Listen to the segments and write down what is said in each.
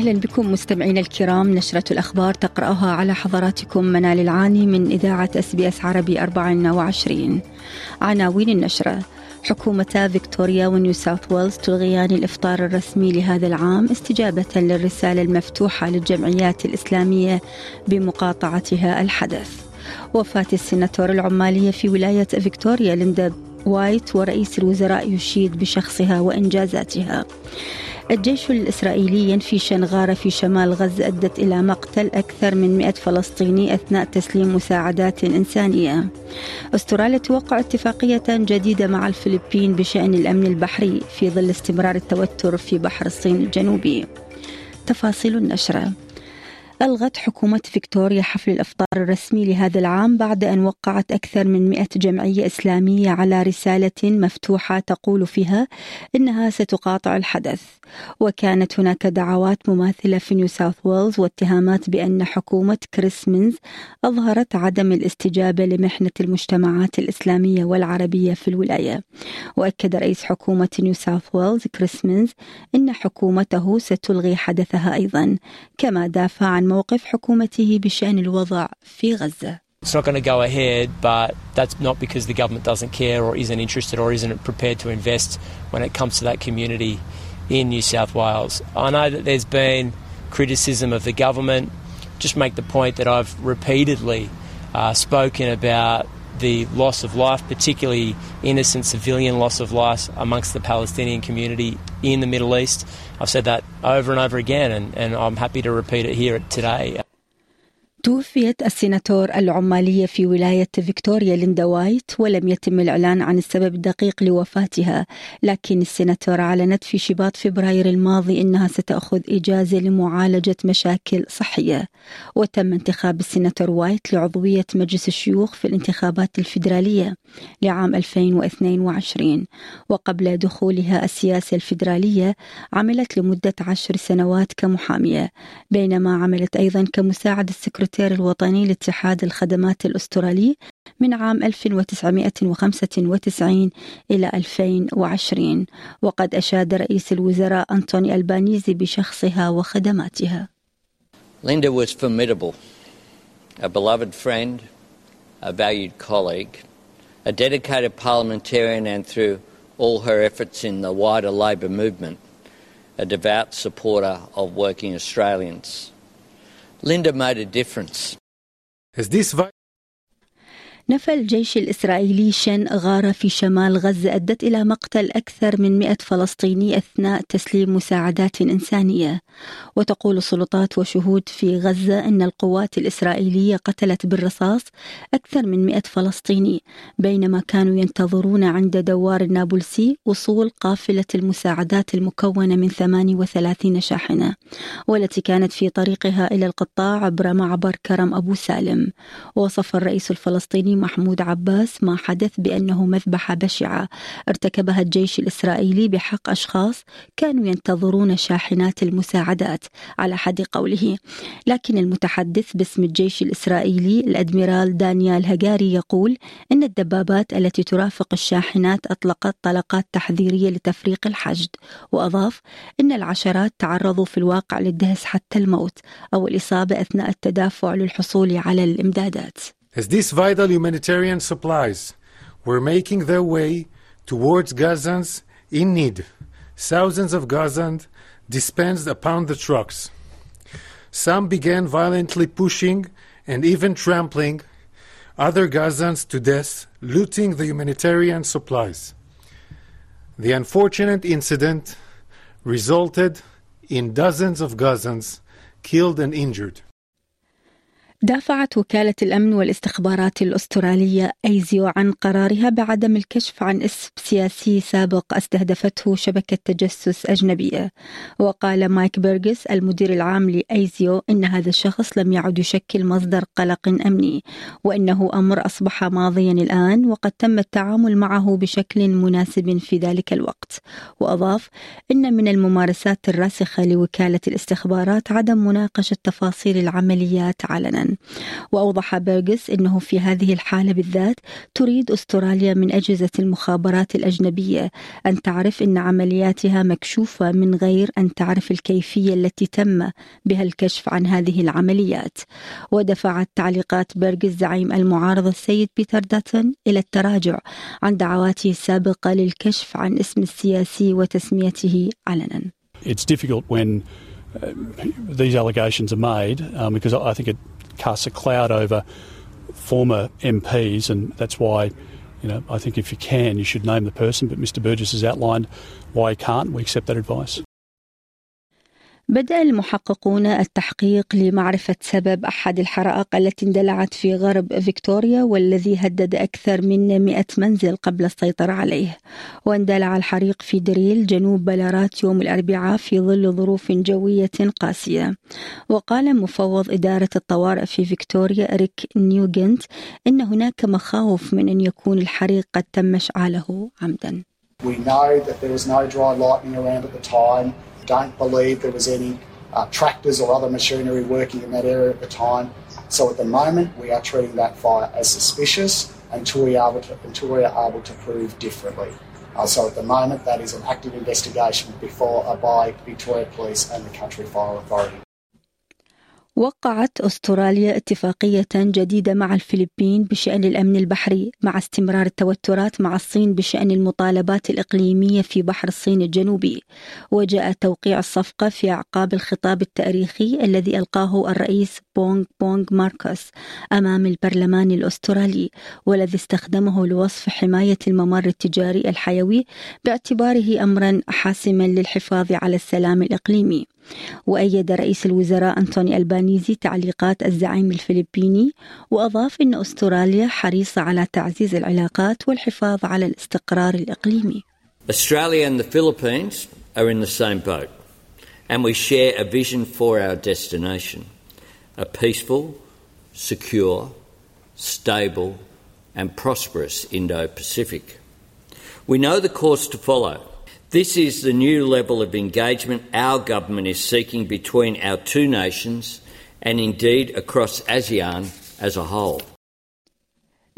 أهلا بكم مستمعينا الكرام. نشرة الأخبار تقرأها على حضراتكم منال العاني من إذاعة أس بي أس عربي 24 عناوين النشرة؟ حكومتا فيكتوريا ونيو ساوث ويلز تلغيان الإفطار الرسمي لهذا العام استجابة للرسالة المفتوحة للجمعيات الإسلامية بمقاطعتها الحدث. وفاة السناتور العمالية في ولاية فيكتوريا ليندا وايت ورئيس الوزراء يشيد بشخصها وإنجازاتها. الجيش الإسرائيلي ينفي شن غارة في شمال غزة أدت إلى مقتل أكثر من 100 فلسطيني أثناء تسليم مساعدات إنسانية. أستراليا توقع اتفاقية جديدة مع الفلبين بشأن الأمن البحري في ظل استمرار التوتر في بحر الصين الجنوبي. تفاصيل النشرة. ألغت حكومة فيكتوريا حفل الإفطار الرسمي لهذا العام بعد أن وقعت أكثر من 100 جمعية إسلامية على رسالة مفتوحة تقول فيها إنها ستقاطع الحدث. وكانت هناك دعوات مماثلة في نيو ساوث ويلز واتهامات بأن حكومة كريسمنز أظهرت عدم الاستجابة لمحنة المجتمعات الإسلامية والعربية في الولاية. وأكد رئيس حكومة نيو ساوث ويلز كريسمنز إن حكومته ستلغي حدثها أيضا. كما دافع عن موقف حكومته بشأن الوضع في غزة It's not going to go ahead, but that's not because the government doesn't care or isn't interested or isn't prepared to invest when it comes to that community in New South Wales. I know that there's been criticism of the government. Just make the point that I've repeatedly uh, spoken about the loss of life, particularly innocent civilian loss of life amongst the Palestinian community in the Middle East. I've said that over and over again, and, and I'm happy to repeat it here today. توفيت السيناتور العمالية في ولاية فيكتوريا ليندا وايت ولم يتم الإعلان عن السبب الدقيق لوفاتها. لكن السيناتور أعلنت في شباط فبراير الماضي أنها ستأخذ إجازة لمعالجة مشاكل صحية. وتم انتخاب السيناتور وايت لعضوية مجلس الشيوخ في الانتخابات الفيدرالية لعام 2022 وقبل دخولها السياسة الفيدرالية عملت لمدة عشر سنوات كمحامية بينما عملت أيضا كمساعد السكرتير السكرتير الوطني لاتحاد الخدمات الأسترالي من عام 1995 إلى 2020 وقد أشاد رئيس الوزراء أنتوني ألبانيزي بشخصها وخدماتها Linda was formidable, a beloved friend, a valued colleague, a dedicated parliamentarian and through all her efforts in the wider Labor movement, a devout supporter of working Australians. Linda made a difference. As this نفى الجيش الإسرائيلي شن غارة في شمال غزة أدت إلى مقتل أكثر من 100 فلسطيني أثناء تسليم مساعدات إنسانية. وتقول سلطات وشهود في غزة أن القوات الإسرائيلية قتلت بالرصاص أكثر من 100 فلسطيني بينما كانوا ينتظرون عند دوار النابلسي وصول قافلة المساعدات المكونة من 38 شاحنة والتي كانت في طريقها إلى القطاع عبر معبر كرم أبو سالم. وصف الرئيس الفلسطيني محمود عباس ما حدث بأنه مذبحة بشعة. ارتكبها الجيش الإسرائيلي بحق أشخاص كانوا ينتظرون شاحنات المساعدات على حد قوله. لكن المتحدث باسم الجيش الإسرائيلي الأدميرال دانيال هجاري يقول إن الدبابات التي ترافق الشاحنات أطلقت طلقات تحذيرية لتفريق الحشد. وأضاف إن العشرات تعرضوا في الواقع للدهس حتى الموت أو الإصابة أثناء التدافع للحصول على الإمدادات. As these vital humanitarian supplies were making their way towards Gazans in need, thousands of Gazans dispensed upon the trucks. Some began violently pushing and even trampling other Gazans to death, looting the humanitarian supplies. The unfortunate incident resulted in dozens of Gazans killed and injured. دافعت وكالة الأمن والاستخبارات الأسترالية أيزيو عن قرارها بعدم الكشف عن إسم سياسي سابق استهدفته شبكة تجسس أجنبية. وقال مايك بيرغس المدير العام لأيزيو إن هذا الشخص لم يعد يشكل مصدر قلق أمني وإنه أمر أصبح ماضيا الآن وقد تم التعامل معه بشكل مناسب في ذلك الوقت. وأضاف إن من الممارسات الراسخة لوكالة الاستخبارات عدم مناقشة تفاصيل العمليات علنا. وأوضح بيرغس أنه في هذه الحالة بالذات تريد أستراليا من أجهزة المخابرات الأجنبية أن تعرف أن عملياتها مكشوفة من غير أن تعرف الكيفية التي تم بها الكشف عن هذه العمليات. ودفعت تعليقات بيرغس زعيم المعارضة السيد بيتر داتن إلى التراجع عن دعواته السابقة للكشف عن اسم السياسي وتسميته علنا. It's difficult when uh, these allegations are made um, because I think it casts a cloud over former MPs, and that's why, you know, I think if you can, you should name the person. But Mr. Burgess has outlined why he can't. We accept that advice. بدأ المحققون التحقيق لمعرفة سبب أحد الحرائق التي اندلعت في غرب فيكتوريا والذي هدد أكثر من 100 منزل قبل السيطرة عليه. واندلع الحريق في دريل جنوب بلارات يوم الأربعاء في ظل ظروف جوية قاسية. وقال مفوض إدارة الطوارئ في فيكتوريا ريك نيوغنت إن هناك مخاوف من أن يكون الحريق قد تم إشعاله عمدا. We know that there was no dry lightning around at the time. Don't believe there was any uh, tractors or other machinery working in that area at the time. So at the moment, we are treating that fire as suspicious until we are able to, until we are able to prove differently. Uh, so at the moment, that is an active investigation before uh, by Victoria Police and the Country Fire Authority. وقعت أستراليا اتفاقية جديدة مع الفلبين بشأن الأمن البحري مع استمرار التوترات مع الصين بشأن المطالبات الإقليمية في بحر الصين الجنوبي. وجاء توقيع الصفقه في أعقاب الخطاب التاريخي الذي ألقاه الرئيس بونغ بونغ ماركوس أمام البرلمان الأسترالي والذي استخدمه لوصف حماية الممر التجاري الحيوي باعتباره امرا حاسما للحفاظ على السلام الإقليمي. وأيد رئيس الوزراء أنتوني ألبانيزي تعليقات الزعيم الفلبيني وأضاف أن أستراليا حريصة على تعزيز العلاقات والحفاظ على الاستقرار الإقليمي. Australia and the Philippines are in the same boat, and we share a vision for our destination. A peaceful, secure, stable, and prosperous Indo Pacific. We know the course to follow. This is the new level of engagement our government is seeking between our two nations and indeed across ASEAN as a whole.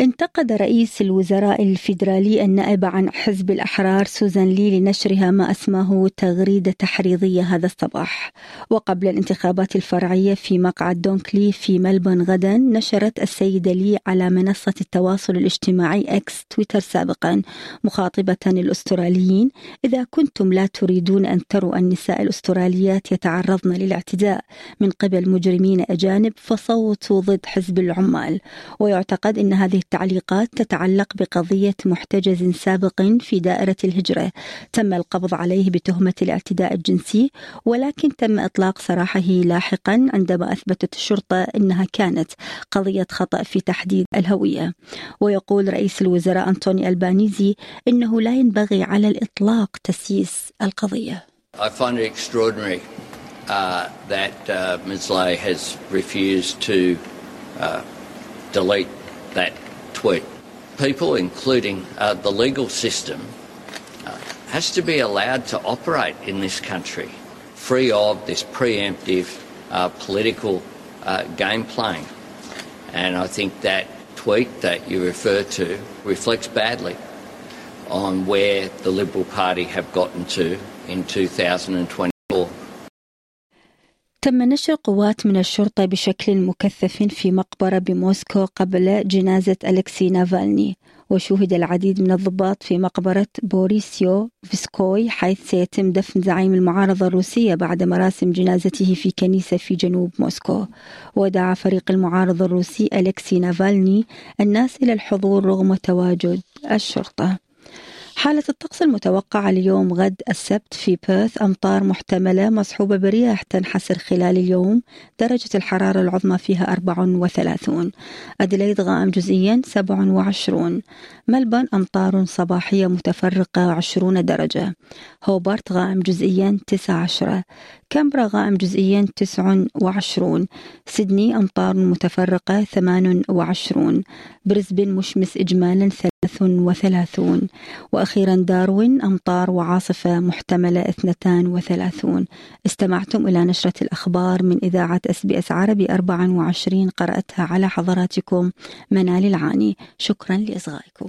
انتقد رئيس الوزراء الفيدرالي النائب عن حزب الأحرار سوزان لي لنشرها ما أسماه تغريدة تحريضية هذا الصباح. وقبل الانتخابات الفرعية في مقعد دونكلي في ملبورن غدا نشرت السيدة لي على منصة التواصل الاجتماعي إكس تويتر سابقا مخاطبة الأستراليين إذا كنتم لا تريدون أن تروا النساء الأستراليات يتعرضن للاعتداء من قبل مجرمين أجانب فصوتوا ضد حزب العمال ويعتقد أن هذه التعليقات تتعلق بقضية محتجز سابق في دائرة الهجرة تم القبض عليه بتهمة الاعتداء الجنسي ولكن تم إطلاق سراحه لاحقا عندما أثبتت الشرطة أنها كانت قضية خطأ في تحديد الهوية ويقول رئيس الوزراء أنتوني ألبانيزي أنه لا ينبغي على الإطلاق تسييس القضية I find it extraordinary uh, that uh, Ms. Lay has refused to uh, delete that tweet. People, including uh, the legal system, uh, has to be allowed to operate in this country free of this preemptive uh, political uh, game playing. And I think that tweet that you refer to reflects badly on where the Liberal Party have gotten to in 2024. تم نشر قوات من الشرطة بشكل مكثف في مقبرة بموسكو قبل جنازة ألكسي نافالني وشوهد العديد من الضباط في مقبرة بوريسوفسكوي حيث سيتم دفن زعيم المعارضة الروسية بعد مراسم جنازته في كنيسة في جنوب موسكو. ودعا فريق المعارضة الروسي ألكسي نافالني الناس إلى الحضور رغم تواجد الشرطة. حالة الطقس المتوقعة اليوم غد السبت في بيرث أمطار محتملة مصحوبة برياح تنحسر خلال اليوم. درجة الحرارة العظمى فيها 34 أدليد غائم جزئيا 27 ملبون أمطار صباحية متفرقة 20 درجة. هوبرت غائم جزئيا 19 كامبرا غائم جزئيا 29 سيدني أمطار متفرقة 28 بريسبن مشمس إجمالا 33 وأخيرا داروين أمطار وعاصفة محتملة 32 استمعتم إلى نشرة الأخبار من إذاعة أس بي أس عربي 24 قرأتها على حضراتكم منال العاني. شكرا لإصغائكم.